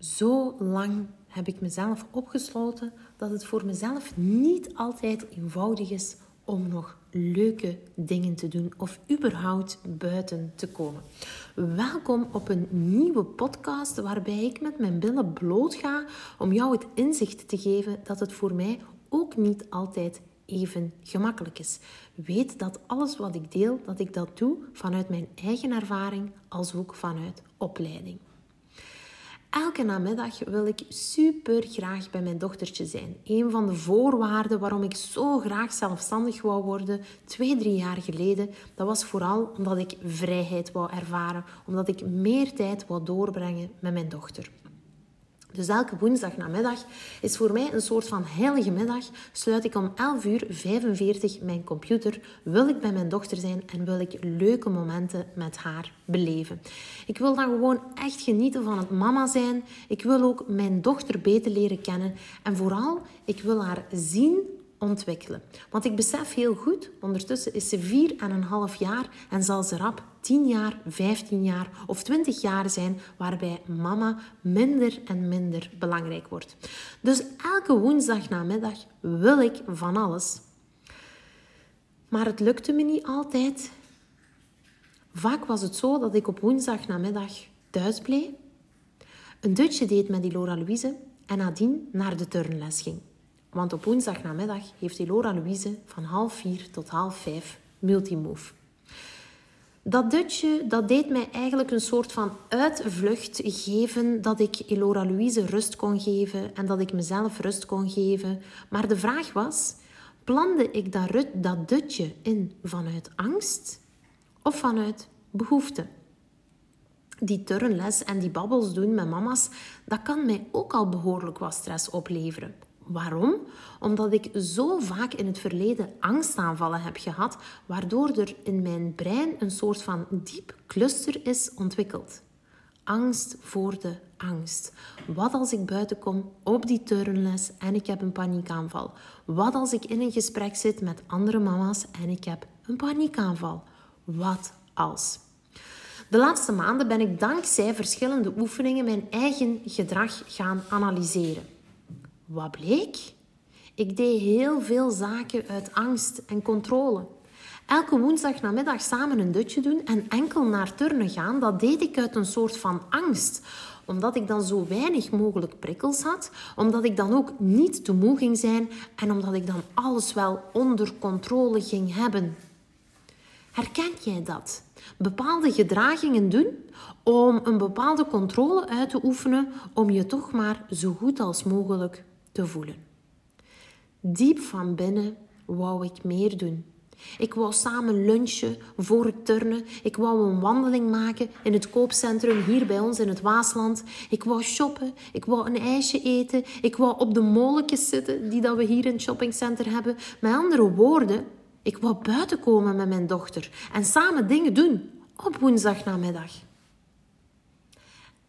Zo lang heb ik mezelf opgesloten dat het voor mezelf niet altijd eenvoudig is om nog leuke dingen te doen of überhaupt buiten te komen. Welkom op een nieuwe podcast waarbij ik met mijn billen bloot ga om jou het inzicht te geven dat het voor mij ook niet altijd even gemakkelijk is. Weet dat alles wat ik deel, dat ik dat doe vanuit mijn eigen ervaring als ook vanuit opleiding. Elke namiddag wil ik super graag bij mijn dochtertje zijn. Een van de voorwaarden waarom ik zo graag zelfstandig wou worden, twee, drie jaar geleden, dat was vooral omdat ik vrijheid wou ervaren, omdat ik meer tijd wou doorbrengen met mijn dochter. Dus elke woensdag namiddag is voor mij een soort van heilige middag. Sluit ik om 11 uur 45 mijn computer. Wil ik bij mijn dochter zijn en wil ik leuke momenten met haar beleven. Ik wil dan gewoon echt genieten van het mama zijn. Ik wil ook mijn dochter beter leren kennen. En vooral, ik wil haar zien ontwikkelen. Want ik besef heel goed, ondertussen is ze vier en een half jaar en zal ze rap 10 jaar, 15 jaar of 20 jaar zijn waarbij mama minder en minder belangrijk wordt. Dus elke woensdag namiddag wil ik van alles. Maar het lukte me niet altijd. Vaak was het zo dat ik op woensdag namiddag thuis bleef, een dutje deed met die Laura Louise en nadien naar de turnles ging. Want op woensdag namiddag heeft die Laura Louise van half vier tot half vijf multimove. Dat dutje dat deed mij eigenlijk een soort van uitvlucht geven dat ik Elora Louise rust kon geven en dat ik mezelf rust kon geven. Maar de vraag was, plande ik dat, dat dutje in vanuit angst of vanuit behoefte? Die turnles en die babbels doen met mama's, dat kan mij ook al behoorlijk wat stress opleveren. Waarom? Omdat ik zo vaak in het verleden angstaanvallen heb gehad, waardoor er in mijn brein een soort van diep cluster is ontwikkeld. Angst voor de angst. Wat als ik buiten kom op die turnles en ik heb een paniekaanval? Wat als ik in een gesprek zit met andere mama's en ik heb een paniekaanval? Wat als? De laatste maanden ben ik dankzij verschillende oefeningen mijn eigen gedrag gaan analyseren. Wat bleek? Ik deed heel veel zaken uit angst en controle. Elke woensdag namiddag samen een dutje doen en enkel naar turnen gaan, dat deed ik uit een soort van angst omdat ik dan zo weinig mogelijk prikkels had, omdat ik dan ook niet te moe ging zijn en omdat ik dan alles wel onder controle ging hebben. Herken jij dat? Bepaalde gedragingen doen om een bepaalde controle uit te oefenen, om je toch maar zo goed als mogelijk te voelen. Diep van binnen wou ik meer doen. Ik wou samen lunchen voor het turnen. Ik wou een wandeling maken in het koopcentrum hier bij ons in het Waasland. Ik wou shoppen. Ik wou een ijsje eten. Ik wou op de molletjes zitten die dat we hier in het shoppingcenter hebben. Met andere woorden, ik wou buiten komen met mijn dochter en samen dingen doen op woensdagnamiddag.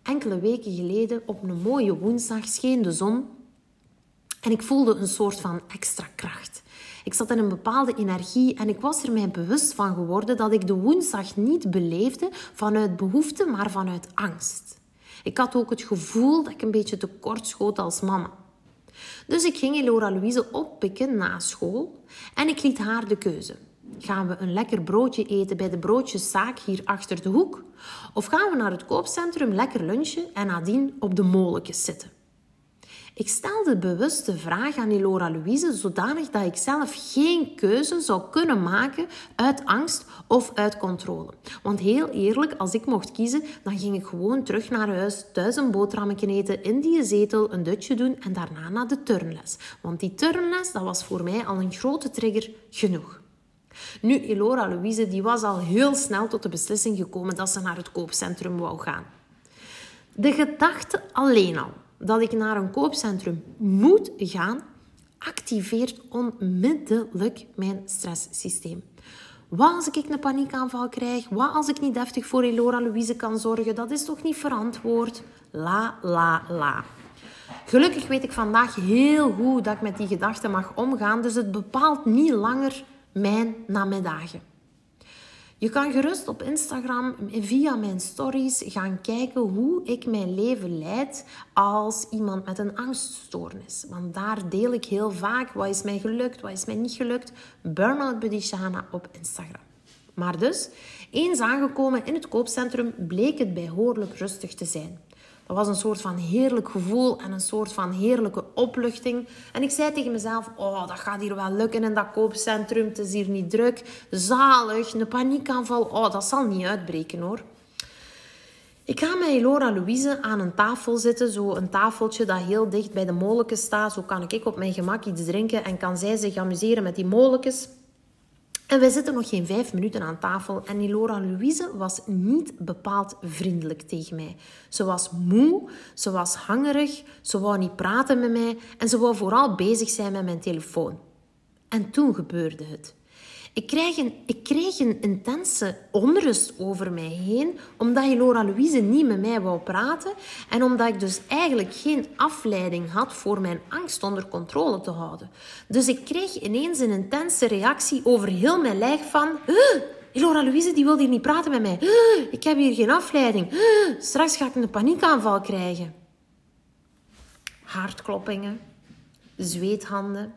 Enkele weken geleden, op een mooie woensdag, scheen de zon en ik voelde een soort van extra kracht. Ik zat in een bepaalde energie en ik was er mij bewust van geworden dat ik de woensdag niet beleefde vanuit behoefte, maar vanuit angst. Ik had ook het gevoel dat ik een beetje tekort schoot als mama. Dus ik ging Elora Louise oppikken na school en ik liet haar de keuze. Gaan we een lekker broodje eten bij de broodjeszaak hier achter de hoek? Of gaan we naar het koopcentrum lekker lunchen en nadien op de molentjes zitten? Ik stelde bewust de vraag aan Elora Louise zodanig dat ik zelf geen keuze zou kunnen maken uit angst of uit controle. Want heel eerlijk, als ik mocht kiezen, dan ging ik gewoon terug naar huis, thuis een boterhammetje eten, in die zetel een dutje doen en daarna naar de turnles. Want die turnles, dat was voor mij al een grote trigger genoeg. Nu, Elora Louise die was al heel snel tot de beslissing gekomen dat ze naar het koopcentrum wou gaan. De gedachte alleen al dat ik naar een koopcentrum moet gaan, activeert onmiddellijk mijn stresssysteem. Wat als ik een paniekaanval krijg? Wat als ik niet deftig voor Elora Louise kan zorgen? Dat is toch niet verantwoord? La, la, la. Gelukkig weet ik vandaag heel goed dat ik met die gedachten mag omgaan, dus het bepaalt niet langer mijn namiddagen. Je kan gerust op Instagram via mijn stories gaan kijken hoe ik mijn leven leid als iemand met een angststoornis. Want daar deel ik heel vaak wat is mij gelukt, wat is mij niet gelukt. Burnout Buddy op Instagram. Maar dus, eens aangekomen in het koopcentrum bleek het behoorlijk rustig te zijn. Dat was een soort van heerlijk gevoel en een soort van heerlijke opluchting. En ik zei tegen mezelf, oh, dat gaat hier wel lukken in dat koopcentrum. Het is hier niet druk. Zalig, een paniekaanval. Oh, dat zal niet uitbreken hoor. Ik ga met Laura Louise aan een tafel zitten. Zo een tafeltje dat heel dicht bij de molentjes staat. Zo kan ik op mijn gemak iets drinken en kan zij zich amuseren met die molentjes. En wij zitten nog geen vijf minuten aan tafel en Laura Louise was niet bepaald vriendelijk tegen mij. Ze was moe, ze was hangerig, ze wou niet praten met mij en ze wou vooral bezig zijn met mijn telefoon. En toen gebeurde het. Ik kreeg, een, ik een intense onrust over mij heen, omdat Laura Louise niet met mij wou praten en omdat ik dus eigenlijk geen afleiding had voor mijn angst onder controle te houden. Dus ik kreeg ineens een intense reactie over heel mijn lijf van... Laura Louise die wil hier niet praten met mij. ik heb hier geen afleiding. straks ga ik een paniekaanval krijgen. Hartkloppingen, zweethanden,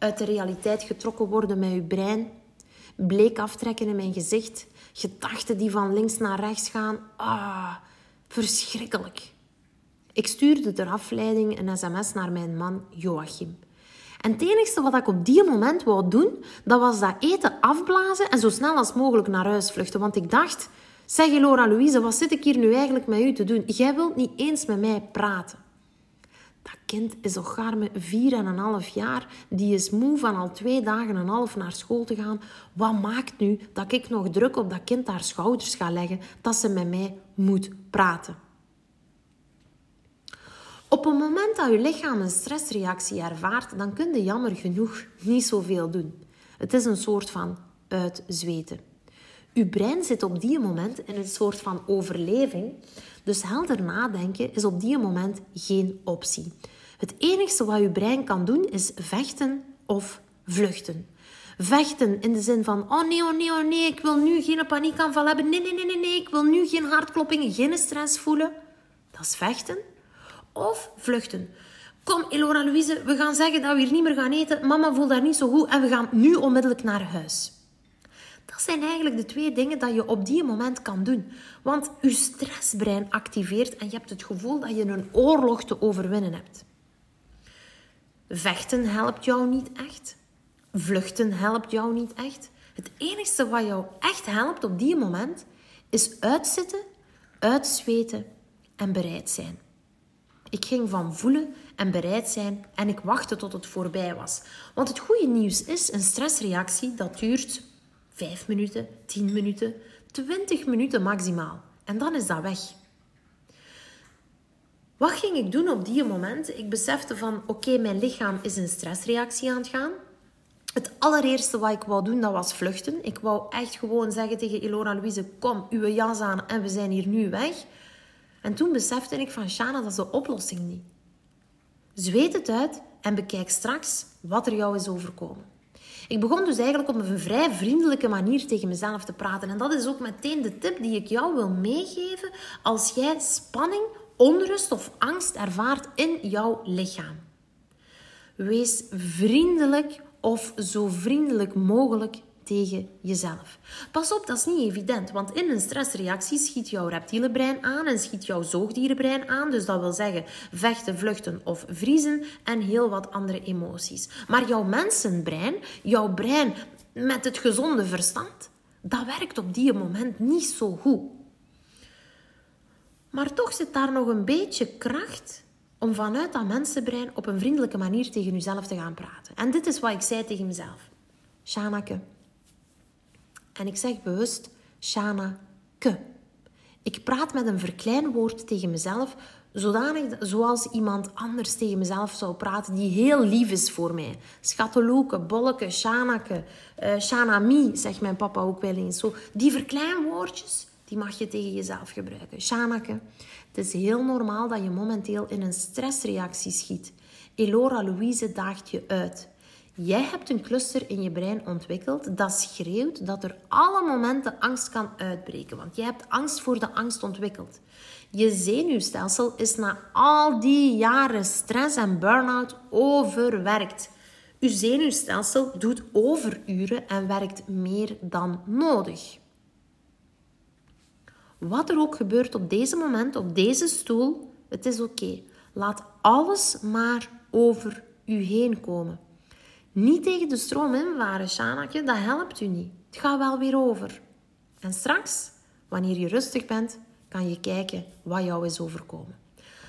uit de realiteit getrokken worden met je brein, bleek aftrekken in mijn gezicht, gedachten die van links naar rechts gaan. Ah, verschrikkelijk. Ik stuurde ter afleiding een sms naar mijn man Joachim. En het enige wat ik op die moment wou doen, dat was dat eten afblazen en zo snel als mogelijk naar huis vluchten. Want ik dacht, zeg Laura Louise, wat zit ik hier nu eigenlijk met u te doen? Jij wilt niet eens met mij praten. Kind is nog een half jaar. Die is moe van al twee dagen en een half naar school te gaan. Wat maakt nu dat ik nog druk op dat kind haar schouders ga leggen dat ze met mij moet praten? Op het moment dat je lichaam een stressreactie ervaart, dan kun je jammer genoeg niet zoveel doen. Het is een soort van uitzweten. Uw brein zit op die moment in een soort van overleving dus helder nadenken is op die moment geen optie. Het enige wat je brein kan doen is vechten of vluchten. Vechten in de zin van: oh nee, oh nee, oh nee, ik wil nu geen paniekaanval hebben. Nee, nee, nee, nee, nee, ik wil nu geen hartkloppingen, geen stress voelen. Dat is vechten. Of vluchten. Kom, Elora Louise, we gaan zeggen dat we hier niet meer gaan eten. Mama voelt daar niet zo goed en we gaan nu onmiddellijk naar huis. Dat zijn eigenlijk de twee dingen dat je op die moment kan doen. Want je stressbrein activeert en je hebt het gevoel dat je een oorlog te overwinnen hebt. Vechten helpt jou niet echt. Vluchten helpt jou niet echt. Het enige wat jou echt helpt op die moment is uitzitten, uitzweten en bereid zijn. Ik ging van voelen en bereid zijn en ik wachtte tot het voorbij was. Want het goede nieuws is, een stressreactie dat duurt 5 minuten, 10 minuten, 20 minuten maximaal. En dan is dat weg. Wat ging ik doen op die moment? Ik besefte van, oké, mijn lichaam is een stressreactie aan het gaan. Het allereerste wat ik wou doen, dat was vluchten. Ik wou echt gewoon zeggen tegen Ilona Louise, kom, uw jas aan en we zijn hier nu weg. En toen besefte ik van, Shana, dat is de oplossing niet. Zweet het uit en bekijk straks wat er jou is overkomen. Ik begon dus eigenlijk op een vrij vriendelijke manier tegen mezelf te praten. En dat is ook meteen de tip die ik jou wil meegeven als jij spanning, onrust of angst ervaart in jouw lichaam. Wees vriendelijk of zo vriendelijk mogelijk tegen jezelf. Pas op, dat is niet evident, want in een stressreactie schiet jouw reptiele brein aan en schiet jouw zoogdierenbrein aan. Dus dat wil zeggen vechten, vluchten of vriezen en heel wat andere emoties. Maar jouw mensenbrein, jouw brein met het gezonde verstand, dat werkt op die moment niet zo goed. Maar toch zit daar nog een beetje kracht om vanuit dat mensenbrein op een vriendelijke manier tegen jezelf te gaan praten. En dit is wat ik zei tegen mezelf. Shanake, en ik zeg bewust Shana ke. Ik praat met een verkleinwoord tegen mezelf, zodanig zoals iemand anders tegen mezelf zou praten, die heel lief is voor mij. Schatteloeke, bolleke, shanake, uh, shanami, zegt mijn papa ook wel eens. Zo, die verkleinwoordjes, die mag je tegen jezelf gebruiken. Shanake, het is heel normaal dat je momenteel in een stressreactie schiet. Elora Louise daagt je uit. Jij hebt een cluster in je brein ontwikkeld dat schreeuwt dat er alle momenten angst kan uitbreken. Want jij hebt angst voor de angst ontwikkeld. Je zenuwstelsel is na al die jaren stress en burn-out overwerkt. Je zenuwstelsel doet overuren en werkt meer dan nodig. Wat er ook gebeurt op deze moment, op deze stoel, het is oké. Laat alles maar over u heen komen. Niet tegen de stroom invaren, Shanakje, dat helpt u niet. Het gaat wel weer over. En straks, wanneer je rustig bent, kan je kijken wat jou is overkomen.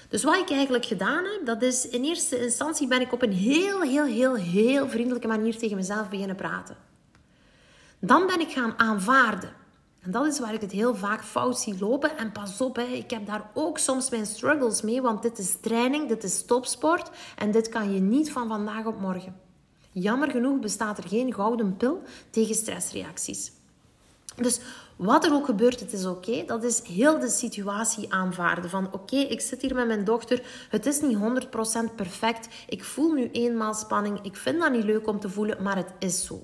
Dus wat ik eigenlijk gedaan heb, dat is in eerste instantie ben ik op een heel, heel, heel, heel vriendelijke manier tegen mezelf beginnen praten. Dan ben ik gaan aanvaarden. En dat is waar ik het heel vaak fout zie lopen. En pas op, hè, ik heb daar ook soms mijn struggles mee, want dit is training, dit is topsport en dit kan je niet van vandaag op morgen. Jammer genoeg bestaat er geen gouden pil tegen stressreacties. Dus wat er ook gebeurt, het is oké. Dat is heel de situatie aanvaarden. Van oké, ik zit hier met mijn dochter. Het is niet 100% perfect. Ik voel nu eenmaal spanning. Ik vind dat niet leuk om te voelen, maar het is zo.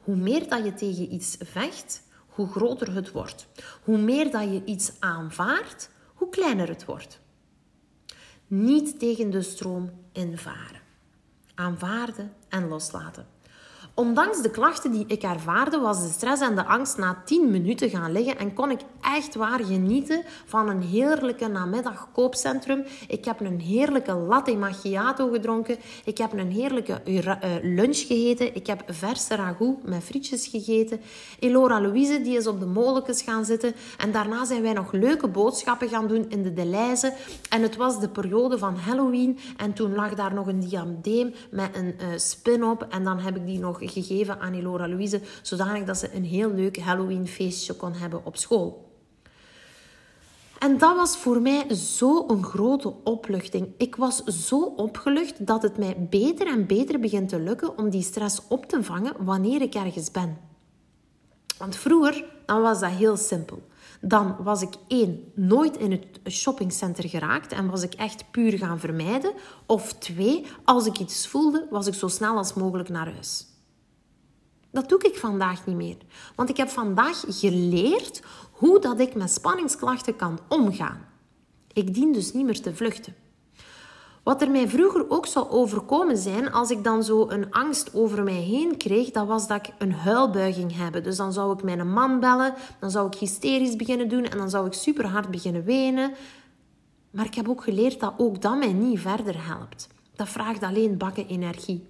Hoe meer dat je tegen iets vecht, hoe groter het wordt. Hoe meer dat je iets aanvaardt, hoe kleiner het wordt. Niet tegen de stroom invaren. Aanvaarden en loslaten. Ondanks de klachten die ik ervaarde, was de stress en de angst na 10 minuten gaan liggen en kon ik echt waar genieten van een heerlijke namiddag koopcentrum. Ik heb een heerlijke latte macchiato gedronken. Ik heb een heerlijke eh, lunch gegeten. Ik heb verse ragout met frietjes gegeten. Elora Louise die is op de molens gaan zitten. En daarna zijn wij nog leuke boodschappen gaan doen in de Deleuze. En het was de periode van Halloween. En toen lag daar nog een diadeem met een uh, spin op. En dan heb ik die nog gegeven aan Elora Louise, zodanig dat ze een heel leuk Halloween feestje kon hebben op school. En dat was voor mij zo'n grote opluchting. Ik was zo opgelucht dat het mij beter en beter begint te lukken om die stress op te vangen wanneer ik ergens ben. Want vroeger dan was dat heel simpel. Dan was ik één, nooit in het shoppingcenter geraakt en was ik echt puur gaan vermijden. Of twee, als ik iets voelde, was ik zo snel als mogelijk naar huis. Dat doe ik vandaag niet meer. Want ik heb vandaag geleerd hoe dat ik met spanningsklachten kan omgaan. Ik dien dus niet meer te vluchten. Wat er mij vroeger ook zou overkomen zijn als ik dan zo een angst over mij heen kreeg, dat was dat ik een huilbuiging heb. Dus dan zou ik mijn man bellen, dan zou ik hysterisch beginnen doen en dan zou ik super hard beginnen wenen. Maar ik heb ook geleerd dat ook dat mij niet verder helpt. Dat vraagt alleen bakken energie.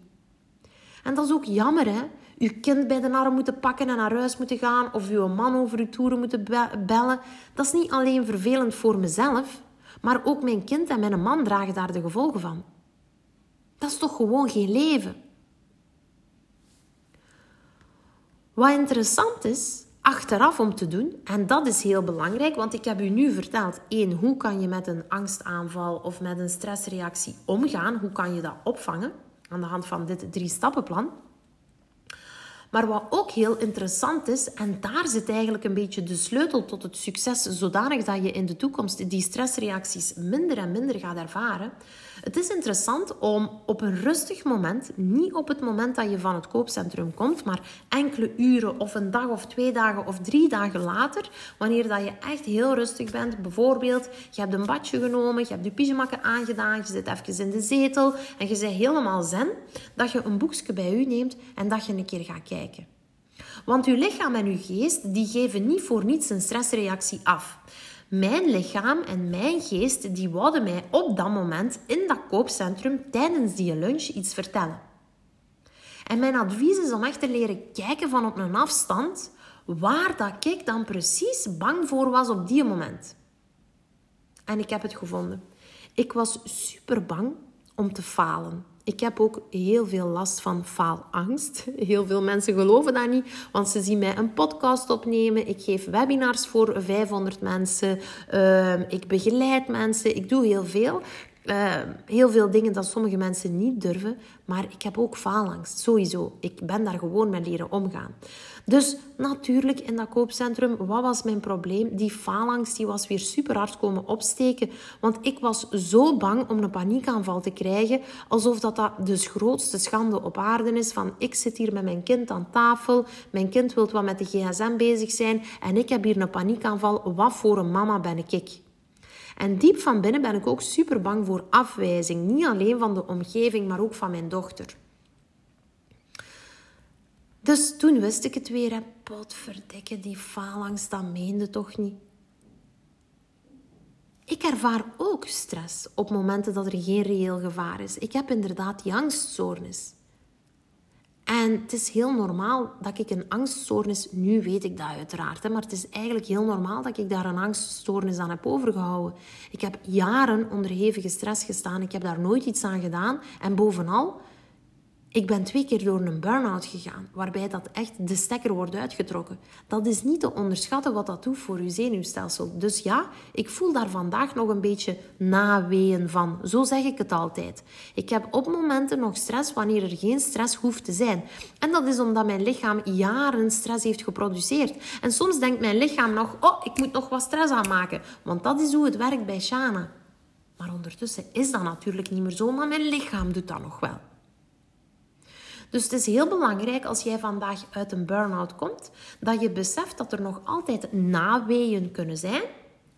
En dat is ook jammer, hè? Uw kind bij de arm moeten pakken en naar huis moeten gaan, of uw man over uw toeren moeten bellen. Dat is niet alleen vervelend voor mezelf, maar ook mijn kind en mijn man dragen daar de gevolgen van. Dat is toch gewoon geen leven? Wat interessant is, achteraf om te doen, en dat is heel belangrijk, want ik heb u nu verteld, één, hoe kan je met een angstaanval of met een stressreactie omgaan? Hoe kan je dat opvangen? Aan de hand van dit drie-stappenplan. Maar wat ook heel interessant is, en daar zit eigenlijk een beetje de sleutel tot het succes, zodanig dat je in de toekomst die stressreacties minder en minder gaat ervaren. Het is interessant om op een rustig moment, niet op het moment dat je van het koopcentrum komt, maar enkele uren of een dag of twee dagen of drie dagen later, wanneer dat je echt heel rustig bent, bijvoorbeeld je hebt een badje genomen, je hebt je pyjamakken aangedaan, je zit even in de zetel en je bent helemaal zen, dat je een boekje bij u neemt en dat je een keer gaat kijken. Want uw lichaam en uw geest die geven niet voor niets een stressreactie af. Mijn lichaam en mijn geest die wouden mij op dat moment in dat koopcentrum tijdens die lunch iets vertellen. En mijn advies is om echt te leren kijken van op een afstand waar dat ik dan precies bang voor was op die moment. En ik heb het gevonden. Ik was super bang om te falen. Ik heb ook heel veel last van faalangst. Heel veel mensen geloven dat niet, want ze zien mij een podcast opnemen. Ik geef webinars voor 500 mensen. Ehm, ik begeleid mensen. Ik doe heel veel. Uh, heel veel dingen dat sommige mensen niet durven. Maar ik heb ook faalangst, sowieso. Ik ben daar gewoon mee leren omgaan. Dus natuurlijk in dat koopcentrum, wat was mijn probleem? Die faalangst die was weer super hard komen opsteken. Want ik was zo bang om een paniekaanval te krijgen. Alsof dat, dat de grootste schande op aarde is. Van ik zit hier met mijn kind aan tafel. Mijn kind wil wat met de gsm bezig zijn. En ik heb hier een paniekaanval. Wat voor een mama ben ik? En diep van binnen ben ik ook super bang voor afwijzing. Niet alleen van de omgeving, maar ook van mijn dochter. Dus toen wist ik het weer. Potverdikke, die faalangst, dat meende toch niet. Ik ervaar ook stress op momenten dat er geen reëel gevaar is. Ik heb inderdaad die angststoornis. En het is heel normaal dat ik een angststoornis, nu weet ik dat uiteraard, hè, maar het is eigenlijk heel normaal dat ik daar een angststoornis aan heb overgehouden. Ik heb jaren onder hevige stress gestaan, ik heb daar nooit iets aan gedaan. En bovenal, ik ben twee keer door een burn-out gegaan, waarbij dat echt de stekker wordt uitgetrokken. Dat is niet te onderschatten wat dat doet voor uw zenuwstelsel. Dus ja, ik voel daar vandaag nog een beetje naweeën van. Zo zeg ik het altijd. Ik heb op momenten nog stress wanneer er geen stress hoeft te zijn. En dat is omdat mijn lichaam jaren stress heeft geproduceerd. En soms denkt mijn lichaam nog, oh, ik moet nog wat stress aanmaken. Want dat is hoe het werkt bij Shana. Maar ondertussen is dat natuurlijk niet meer zo, maar mijn lichaam doet dat nog wel. Dus het is heel belangrijk als jij vandaag uit een burn-out komt, dat je beseft dat er nog altijd naweeën kunnen zijn.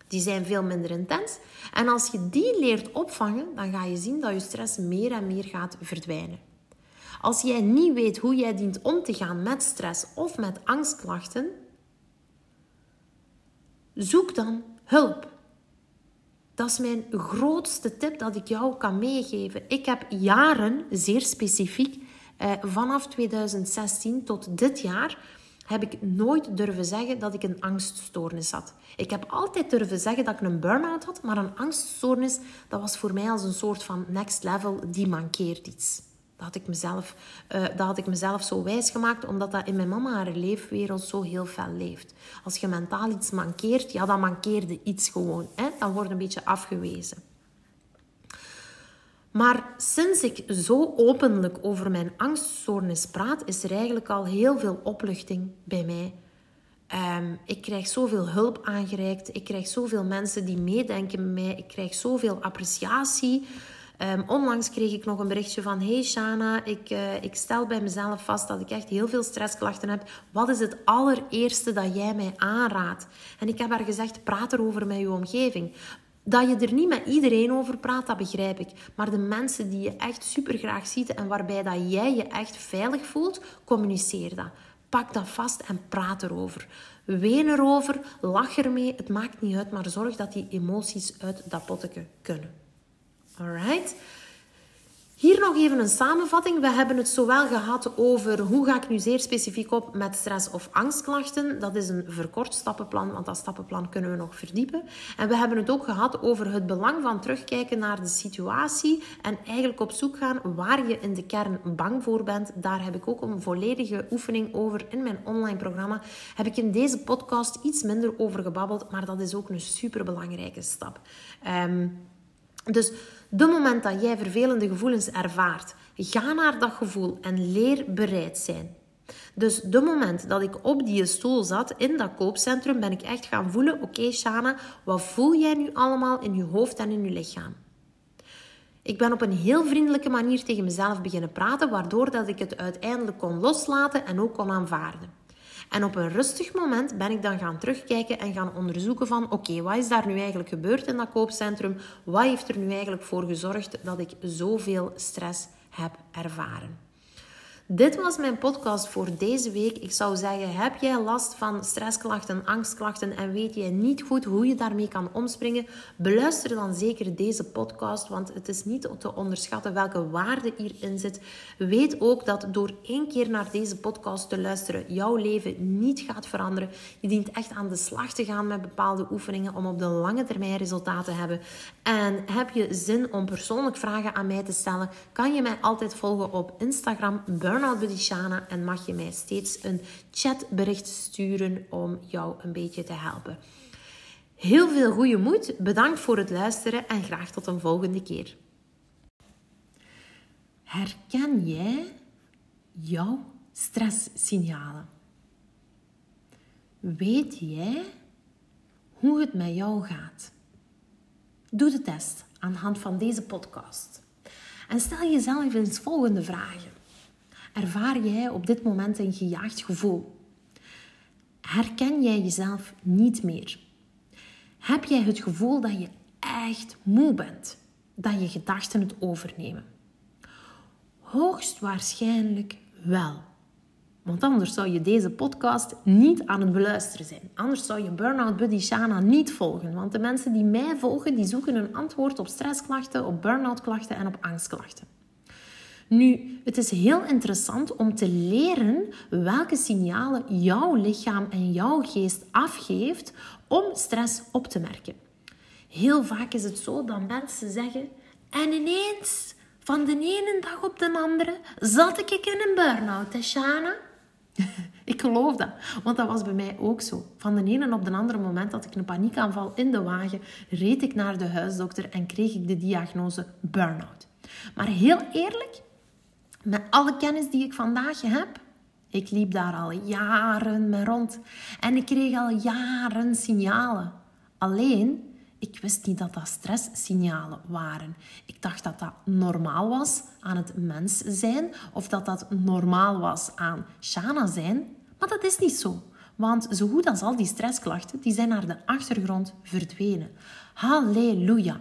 Die zijn veel minder intens. En als je die leert opvangen, dan ga je zien dat je stress meer en meer gaat verdwijnen. Als jij niet weet hoe jij dient om te gaan met stress of met angstklachten, zoek dan hulp. Dat is mijn grootste tip dat ik jou kan meegeven. Ik heb jaren, zeer specifiek, eh, vanaf 2016 tot dit jaar heb ik nooit durven zeggen dat ik een angststoornis had. Ik heb altijd durven zeggen dat ik een burn-out had, maar een angststoornis, dat was voor mij als een soort van next level, die mankeert iets. Dat had ik mezelf, uh, dat had ik mezelf zo wijs gemaakt, omdat dat in mijn mama haar leefwereld zo heel fel leeft. Als je mentaal iets mankeert, ja, dan mankeerde iets gewoon. Hè? Dan wordt een beetje afgewezen. Maar sinds ik zo openlijk over mijn angststoornis praat, is er eigenlijk al heel veel opluchting bij mij. Um, ik krijg zoveel hulp aangereikt. Ik krijg zoveel mensen die meedenken met mij. Ik krijg zoveel appreciatie. Um, onlangs kreeg ik nog een berichtje van: Hey Shana, ik, uh, ik stel bij mezelf vast dat ik echt heel veel stressklachten heb. Wat is het allereerste dat jij mij aanraadt? En ik heb haar gezegd: praat erover met je omgeving. Dat je er niet met iedereen over praat, dat begrijp ik. Maar de mensen die je echt super graag ziet en waarbij dat jij je echt veilig voelt, communiceer dat. Pak dat vast en praat erover. Ween erover, lach ermee. Het maakt niet uit, maar zorg dat die emoties uit dat potteke kunnen. Alright? Hier nog even een samenvatting. We hebben het zowel gehad over hoe ga ik nu zeer specifiek op met stress of angstklachten. Dat is een verkort stappenplan, want dat stappenplan kunnen we nog verdiepen. En we hebben het ook gehad over het belang van terugkijken naar de situatie en eigenlijk op zoek gaan waar je in de kern bang voor bent. Daar heb ik ook een volledige oefening over in mijn online programma. Heb ik in deze podcast iets minder over gebabbeld, maar dat is ook een superbelangrijke stap. Um, dus de moment dat jij vervelende gevoelens ervaart, ga naar dat gevoel en leer bereid zijn. Dus de moment dat ik op die stoel zat in dat koopcentrum, ben ik echt gaan voelen: oké, Shana, wat voel jij nu allemaal in je hoofd en in je lichaam? Ik ben op een heel vriendelijke manier tegen mezelf beginnen praten, waardoor dat ik het uiteindelijk kon loslaten en ook kon aanvaarden. En op een rustig moment ben ik dan gaan terugkijken en gaan onderzoeken van oké, wat is daar nu eigenlijk gebeurd in dat koopcentrum? Wat heeft er nu eigenlijk voor gezorgd dat ik zoveel stress heb ervaren? Dit was mijn podcast voor deze week. Ik zou zeggen, heb jij last van stressklachten, angstklachten en weet jij niet goed hoe je daarmee kan omspringen? Beluister dan zeker deze podcast, want het is niet te onderschatten welke waarde hierin zit. Weet ook dat door één keer naar deze podcast te luisteren, jouw leven niet gaat veranderen. Je dient echt aan de slag te gaan met bepaalde oefeningen om op de lange termijn resultaten te hebben. En heb je zin om persoonlijk vragen aan mij te stellen, kan je mij altijd volgen op Instagram Burnout Buddy Shana en mag je mij steeds een chatbericht sturen om jou een beetje te helpen. Heel veel goede moed, bedankt voor het luisteren en graag tot een volgende keer. Herken jij jouw stresssignalen? Weet jij hoe het met jou gaat? Doe de test aan de hand van deze podcast. En stel jezelf eens volgende vragen. Ervaar jij op dit moment een gejaagd gevoel? Herken jij jezelf niet meer? Heb jij het gevoel dat je echt moe bent? Dat je gedachten het overnemen? Hoogstwaarschijnlijk wel. Want anders zou je deze podcast niet aan het beluisteren zijn. Anders zou je Burnout Buddy Shana niet volgen. Want de mensen die mij volgen, die zoeken een antwoord op stressklachten, op burn-out klachten en op angstklachten. Nu, het is heel interessant om te leren welke signalen jouw lichaam en jouw geest afgeeft om stress op te merken. Heel vaak is het zo dat mensen zeggen: En ineens, van de ene dag op de andere, zat ik in een burn-out, Shana? ik geloof dat, want dat was bij mij ook zo. Van de ene op de andere moment had ik een paniekaanval in de wagen, reed ik naar de huisdokter en kreeg ik de diagnose burn-out. Maar heel eerlijk, met alle kennis die ik vandaag heb, ik liep daar al jaren mee rond en ik kreeg al jaren signalen. Alleen, ik wist niet dat dat stresssignalen waren. Ik dacht dat dat normaal was aan het mens zijn of dat dat normaal was aan Shana zijn. Maar dat is niet zo. Want zo goed als al die stressklachten, die zijn naar de achtergrond verdwenen. Halleluja.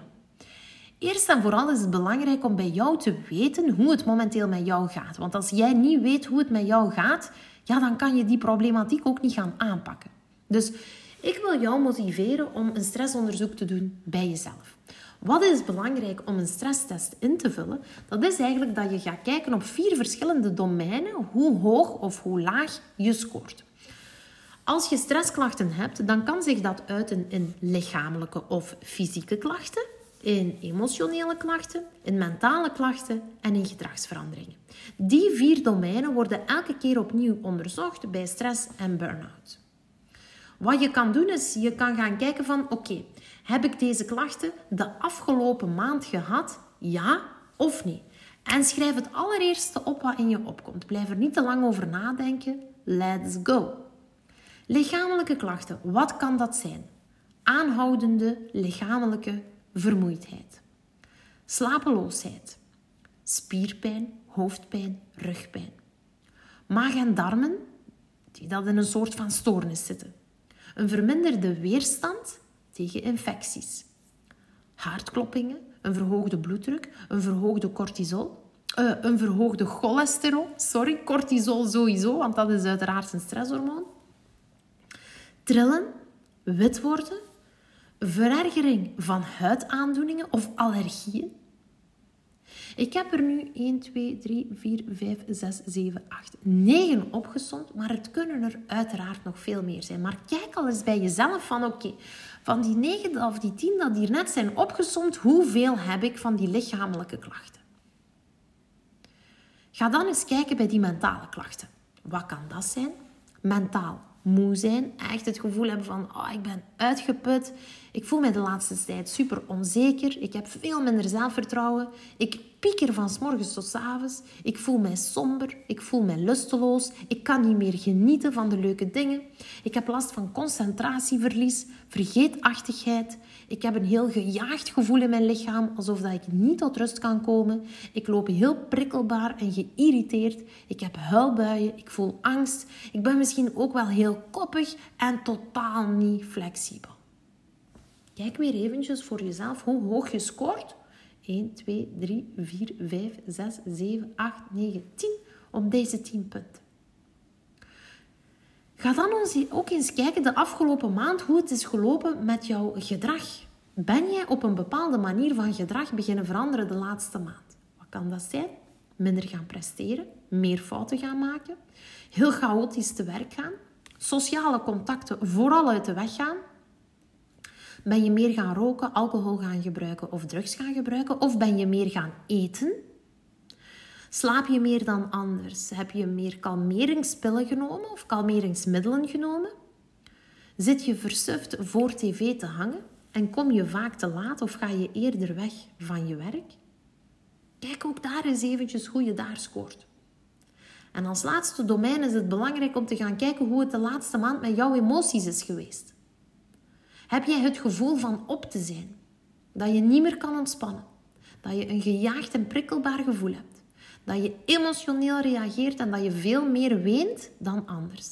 Eerst en vooral is het belangrijk om bij jou te weten hoe het momenteel met jou gaat. Want als jij niet weet hoe het met jou gaat, ja, dan kan je die problematiek ook niet gaan aanpakken. Dus ik wil jou motiveren om een stressonderzoek te doen bij jezelf. Wat is belangrijk om een stresstest in te vullen? Dat is eigenlijk dat je gaat kijken op vier verschillende domeinen hoe hoog of hoe laag je scoort. Als je stressklachten hebt, dan kan zich dat uiten in lichamelijke of fysieke klachten in emotionele klachten, in mentale klachten en in gedragsveranderingen. Die vier domeinen worden elke keer opnieuw onderzocht bij stress en burn-out. Wat je kan doen is, je kan gaan kijken van oké, heb ik deze klachten de afgelopen maand gehad? Ja of nee? En schrijf het allereerste op wat in je opkomt. Blijf er niet te lang over nadenken. Let's go. Lichamelijke klachten, wat kan dat zijn? Aanhoudende lichamelijke vermoeidheid, slapeloosheid, spierpijn, hoofdpijn, rugpijn. Maag en darmen, die dat in een soort van stoornis zitten. Een verminderde weerstand tegen infecties. Hartkloppingen, een verhoogde bloeddruk, een verhoogde cortisol, uh, een verhoogde cholesterol. Sorry, cortisol sowieso, want dat is uiteraard een stresshormoon. Trillen, wit worden, verergering van huidaandoeningen of allergieën. Ik heb er nu 1, 2, 3, 4, 5, 6, 7, 8, 9 opgezond, maar het kunnen er uiteraard nog veel meer zijn. Maar kijk al eens bij jezelf van oké, van die 9 of die 10 dat hier net zijn opgezond, hoeveel heb ik van die lichamelijke klachten? Ga dan eens kijken bij die mentale klachten. Wat kan dat zijn? Mentaal moe zijn. Echt het gevoel hebben van, oh, ik ben uitgeput. Ik voel me de laatste tijd super onzeker. Ik heb veel minder zelfvertrouwen. Ik pieker van s morgens tot s. Ik voel mij somber. Ik voel mij lusteloos. Ik kan niet meer genieten van de leuke dingen. Ik heb last van concentratieverlies, vergeetachtigheid. Ik heb een heel gejaagd gevoel in mijn lichaam, alsof dat ik niet tot rust kan komen. Ik loop heel prikkelbaar en geïrriteerd. Ik heb huilbuien. Ik voel angst. Ik ben misschien ook wel heel koppig en totaal niet flexibel. Kijk weer eventjes voor jezelf hoe hoog je scoort 1, 2, 3, 4, 5, 6, 7, 8, 9, 10 op deze 10 punten. Ga dan ook eens kijken de afgelopen maand hoe het is gelopen met jouw gedrag. Ben jij op een bepaalde manier van gedrag beginnen veranderen de laatste maand? Wat kan dat zijn? Minder gaan presteren, meer fouten gaan maken, heel chaotisch te werk gaan, sociale contacten vooral uit de weg gaan, ben je meer gaan roken, alcohol gaan gebruiken of drugs gaan gebruiken? Of ben je meer gaan eten? Slaap je meer dan anders? Heb je meer kalmeringspillen genomen of kalmeringsmiddelen genomen? Zit je versuft voor tv te hangen en kom je vaak te laat of ga je eerder weg van je werk? Kijk ook daar eens eventjes hoe je daar scoort. En als laatste domein is het belangrijk om te gaan kijken hoe het de laatste maand met jouw emoties is geweest. Heb jij het gevoel van op te zijn? Dat je niet meer kan ontspannen? Dat je een gejaagd en prikkelbaar gevoel hebt? Dat je emotioneel reageert en dat je veel meer weent dan anders?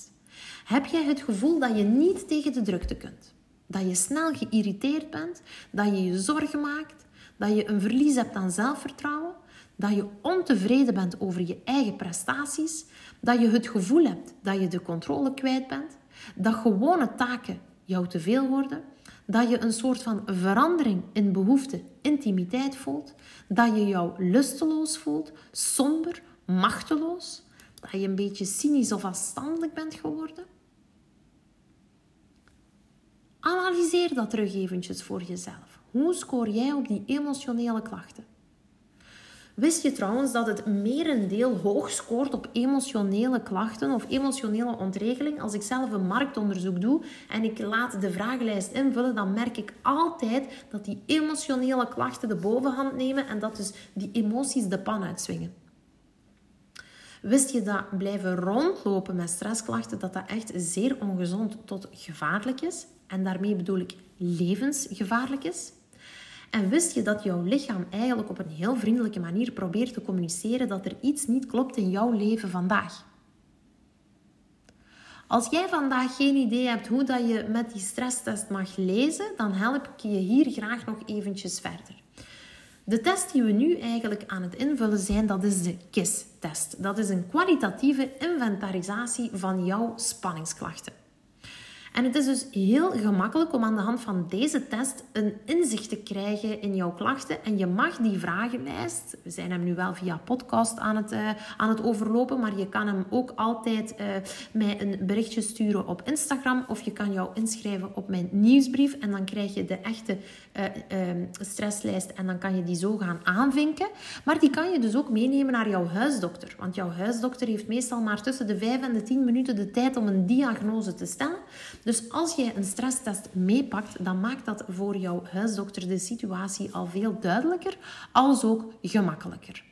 Heb jij het gevoel dat je niet tegen de drukte kunt? Dat je snel geïrriteerd bent? Dat je je zorgen maakt? Dat je een verlies hebt aan zelfvertrouwen? Dat je ontevreden bent over je eigen prestaties? Dat je het gevoel hebt dat je de controle kwijt bent? Dat gewone taken jou te veel worden? Dat je een soort van verandering in behoefte, intimiteit voelt? Dat je jou lusteloos voelt, somber, machteloos? Dat je een beetje cynisch of afstandelijk bent geworden? Analyseer dat terug eventjes voor jezelf. Hoe scoor jij op die emotionele klachten? Wist je trouwens dat het merendeel hoog scoort op emotionele klachten of emotionele ontregeling? Als ik zelf een marktonderzoek doe en ik laat de vragenlijst invullen, dan merk ik altijd dat die emotionele klachten de bovenhand nemen en dat dus die emoties de pan uitswingen. Wist je dat blijven rondlopen met stressklachten, dat dat echt zeer ongezond tot gevaarlijk is? En daarmee bedoel ik levensgevaarlijk is? En wist je dat jouw lichaam eigenlijk op een heel vriendelijke manier probeert te communiceren dat er iets niet klopt in jouw leven vandaag? Als jij vandaag geen idee hebt hoe dat je met die stresstest mag lezen, dan help ik je hier graag nog eventjes verder. De test die we nu eigenlijk aan het invullen zijn, dat is de KISS-test. Dat is een kwalitatieve inventarisatie van jouw spanningsklachten. En het is dus heel gemakkelijk om aan de hand van deze test een inzicht te krijgen in jouw klachten. En je mag die vragenlijst, we zijn hem nu wel via podcast aan het, uh, aan het overlopen, maar je kan hem ook altijd uh, mij een berichtje sturen op Instagram of je kan jou inschrijven op mijn nieuwsbrief en dan krijg je de echte uh, stresslijst en dan kan je die zo gaan aanvinken. Maar die kan je dus ook meenemen naar jouw huisdokter, want jouw huisdokter heeft meestal maar tussen de 5 en de 10 minuten de tijd om een diagnose te stellen. Dus als jij een stresstest meepakt, dan maakt dat voor jouw huisdokter de situatie al veel duidelijker, als ook gemakkelijker.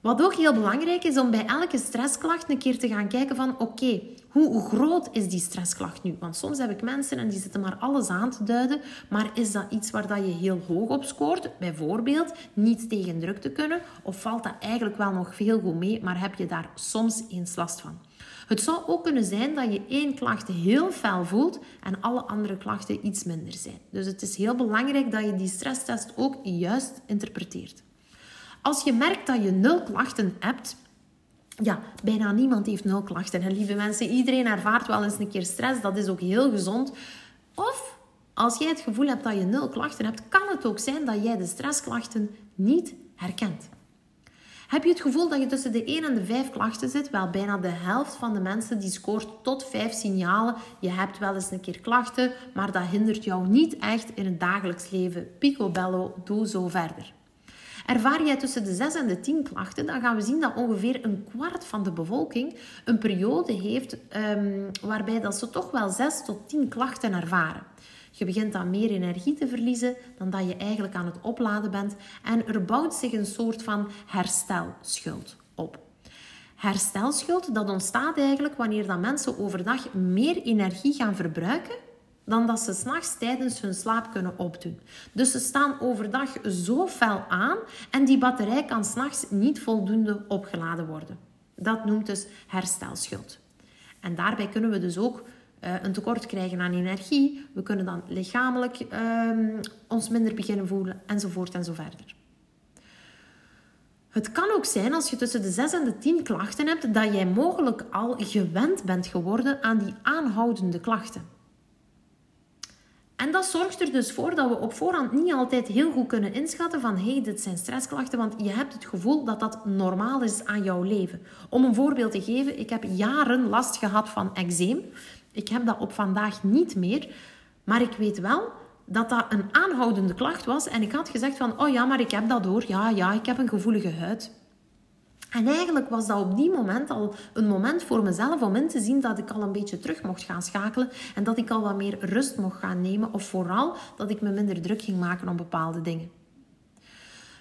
Wat ook heel belangrijk is om bij elke stressklacht een keer te gaan kijken van oké, hoe groot is die stressklacht nu? Want soms heb ik mensen en die zitten maar alles aan te duiden, maar is dat iets waar dat je heel hoog op scoort? Bijvoorbeeld niet tegen druk te kunnen of valt dat eigenlijk wel nog veel goed mee, maar heb je daar soms eens last van? Het zou ook kunnen zijn dat je één klacht heel fel voelt en alle andere klachten iets minder zijn. Dus het is heel belangrijk dat je die stresstest ook juist interpreteert. Als je merkt dat je nul klachten hebt, ja, bijna niemand heeft nul klachten. En lieve mensen, iedereen ervaart wel eens een keer stress. Dat is ook heel gezond. Of als jij het gevoel hebt dat je nul klachten hebt, kan het ook zijn dat jij de stressklachten niet herkent. Heb je het gevoel dat je tussen de 1 en de 5 klachten zit? Wel, bijna de helft van de mensen die scoort tot 5 signalen. Je hebt wel eens een keer klachten, maar dat hindert jou niet echt in het dagelijks leven. Picobello, doe zo verder. Ervaar jij tussen de 6 en de 10 klachten, dan gaan we zien dat ongeveer een kwart van de bevolking een periode heeft um, waarbij dat ze toch wel 6 tot 10 klachten ervaren. Je begint dan meer energie te verliezen dan dat je eigenlijk aan het opladen bent. En er bouwt zich een soort van herstelschuld op. Herstelschuld, dat ontstaat eigenlijk wanneer dat mensen overdag meer energie gaan verbruiken dan dat ze s'nachts tijdens hun slaap kunnen opdoen. Dus ze staan overdag zo fel aan en die batterij kan s'nachts niet voldoende opgeladen worden. Dat noemt dus herstelschuld. En daarbij kunnen we dus ook uh, een tekort krijgen aan energie. We kunnen dan lichamelijk uh, ons minder beginnen voelen, enzovoort en zo verder. Het kan ook zijn als je tussen de 6 en de 10 klachten hebt, dat jij mogelijk al gewend bent geworden aan die aanhoudende klachten. En dat zorgt er dus voor dat we op voorhand niet altijd heel goed kunnen inschatten van hé, hey, dit zijn stressklachten, want je hebt het gevoel dat dat normaal is aan jouw leven. Om een voorbeeld te geven, ik heb jaren last gehad van eczeem. Ik heb dat op vandaag niet meer. Maar ik weet wel dat dat een aanhoudende klacht was. En ik had gezegd van, oh ja, maar ik heb dat door. Ja, ja, ik heb een gevoelige huid. En eigenlijk was dat op die moment al een moment voor mezelf om in te zien dat ik al een beetje terug mocht gaan schakelen en dat ik al wat meer rust mocht gaan nemen of vooral dat ik me minder druk ging maken om bepaalde dingen.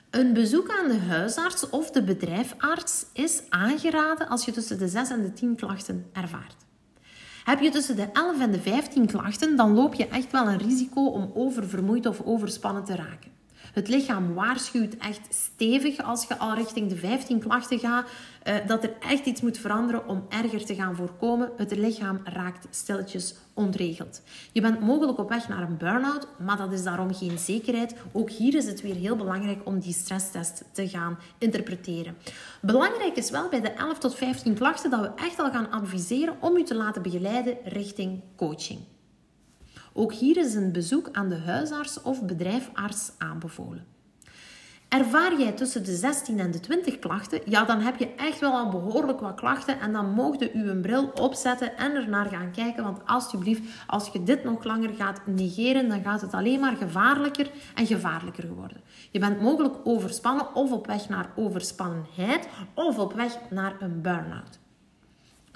Een bezoek aan de huisarts of de bedrijfarts is aangeraden als je tussen de 6 en de 10 klachten ervaart. Heb je tussen de 11 en de 15 klachten, dan loop je echt wel een risico om oververmoeid of overspannen te raken. Het lichaam waarschuwt echt stevig als je al richting de 15 klachten gaat, uh, dat er echt iets moet veranderen om erger te gaan voorkomen. Het lichaam raakt stilletjes ontregeld. Je bent mogelijk op weg naar een burn-out, maar dat is daarom geen zekerheid. Ook hier is het weer heel belangrijk om die stresstest te gaan interpreteren. Belangrijk is wel bij de 11 tot 15 klachten dat we echt al gaan adviseren om u te laten begeleiden richting coaching. Ook hier is een bezoek aan de huisarts of bedrijfarts aanbevolen. Ervaar jij tussen de 16 en de 20 klachten, ja, dan heb je echt wel al behoorlijk wat klachten en dan mogen u een bril opzetten en er naar gaan kijken. Want alsjeblieft, als je dit nog langer gaat negeren, dan gaat het alleen maar gevaarlijker en gevaarlijker worden. Je bent mogelijk overspannen of op weg naar overspannenheid of op weg naar een burn-out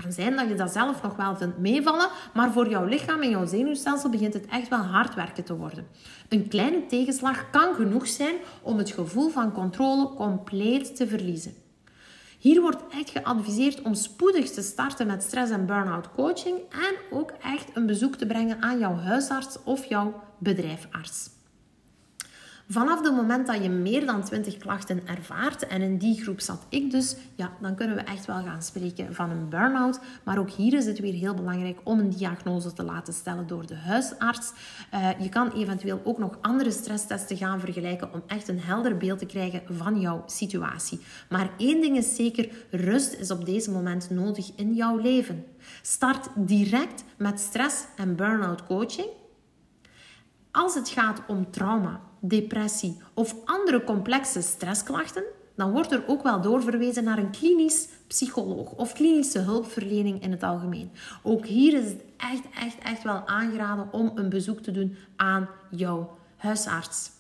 kan zijn dat je dat zelf nog wel vindt meevallen, maar voor jouw lichaam en jouw zenuwstelsel begint het echt wel hard werken te worden. Een kleine tegenslag kan genoeg zijn om het gevoel van controle compleet te verliezen. Hier wordt echt geadviseerd om spoedig te starten met stress- en burn-out coaching en ook echt een bezoek te brengen aan jouw huisarts of jouw bedrijfarts. Vanaf het moment dat je meer dan 20 klachten ervaart, en in die groep zat ik dus, ja, dan kunnen we echt wel gaan spreken van een burn-out. Maar ook hier is het weer heel belangrijk om een diagnose te laten stellen door de huisarts. Uh, je kan eventueel ook nog andere stresstesten gaan vergelijken om echt een helder beeld te krijgen van jouw situatie. Maar één ding is zeker, rust is op deze moment nodig in jouw leven. Start direct met stress- en burn-out coaching. Als het gaat om trauma, depressie of andere complexe stressklachten, dan wordt er ook wel doorverwezen naar een klinisch psycholoog of klinische hulpverlening in het algemeen. Ook hier is het echt, echt, echt wel aangeraden om een bezoek te doen aan jouw huisarts.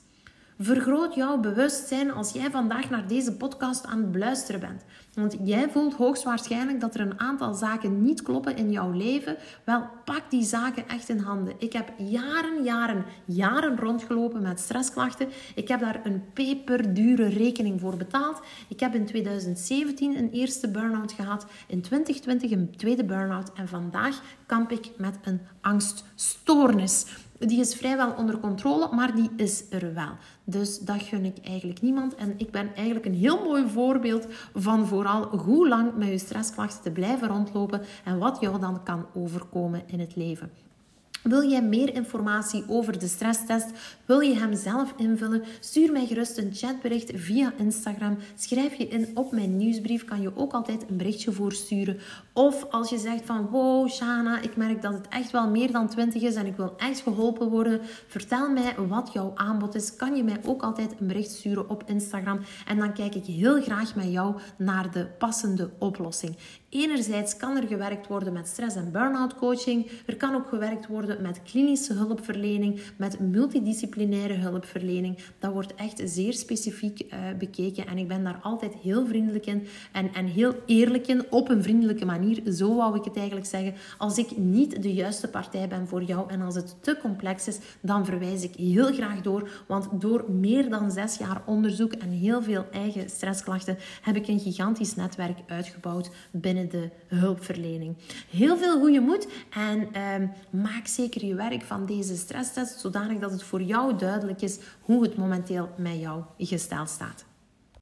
Vergroot jouw bewustzijn als jij vandaag naar deze podcast aan het beluisteren bent. Want jij voelt hoogstwaarschijnlijk dat er een aantal zaken niet kloppen in jouw leven. Wel, pak die zaken echt in handen. Ik heb jaren, jaren, jaren rondgelopen met stressklachten. Ik heb daar een peperdure rekening voor betaald. Ik heb in 2017 een eerste burn-out gehad. In 2020 een tweede burn-out. En vandaag kamp ik met een angststoornis. Die is vrijwel onder controle, maar die is er wel. Dus dat gun ik eigenlijk niemand. En ik ben eigenlijk een heel mooi voorbeeld van vooral hoe lang met je stressklachten te blijven rondlopen en wat jou dan kan overkomen in het leven. Wil jij meer informatie over de stresstest? Wil je hem zelf invullen? Stuur mij gerust een chatbericht via Instagram. Schrijf je in op mijn nieuwsbrief. Kan je ook altijd een berichtje voorsturen. Of als je zegt van wow Shana, ik merk dat het echt wel meer dan 20 is en ik wil echt geholpen worden. Vertel mij wat jouw aanbod is. Kan je mij ook altijd een bericht sturen op Instagram. En dan kijk ik heel graag met jou naar de passende oplossing. Enerzijds kan er gewerkt worden met stress- en burn-out coaching. Er kan ook gewerkt worden met klinische hulpverlening, met multidisciplinaire hulpverlening. Dat wordt echt zeer specifiek uh, bekeken en ik ben daar altijd heel vriendelijk in en, en heel eerlijk in, op een vriendelijke manier. Zo wou ik het eigenlijk zeggen. Als ik niet de juiste partij ben voor jou en als het te complex is, dan verwijs ik heel graag door. Want door meer dan zes jaar onderzoek en heel veel eigen stressklachten heb ik een gigantisch netwerk uitgebouwd binnen de hulpverlening. Heel veel goede moed en ehm, maak zeker je werk van deze stresstest zodanig dat het voor jou duidelijk is hoe het momenteel met jou gesteld staat.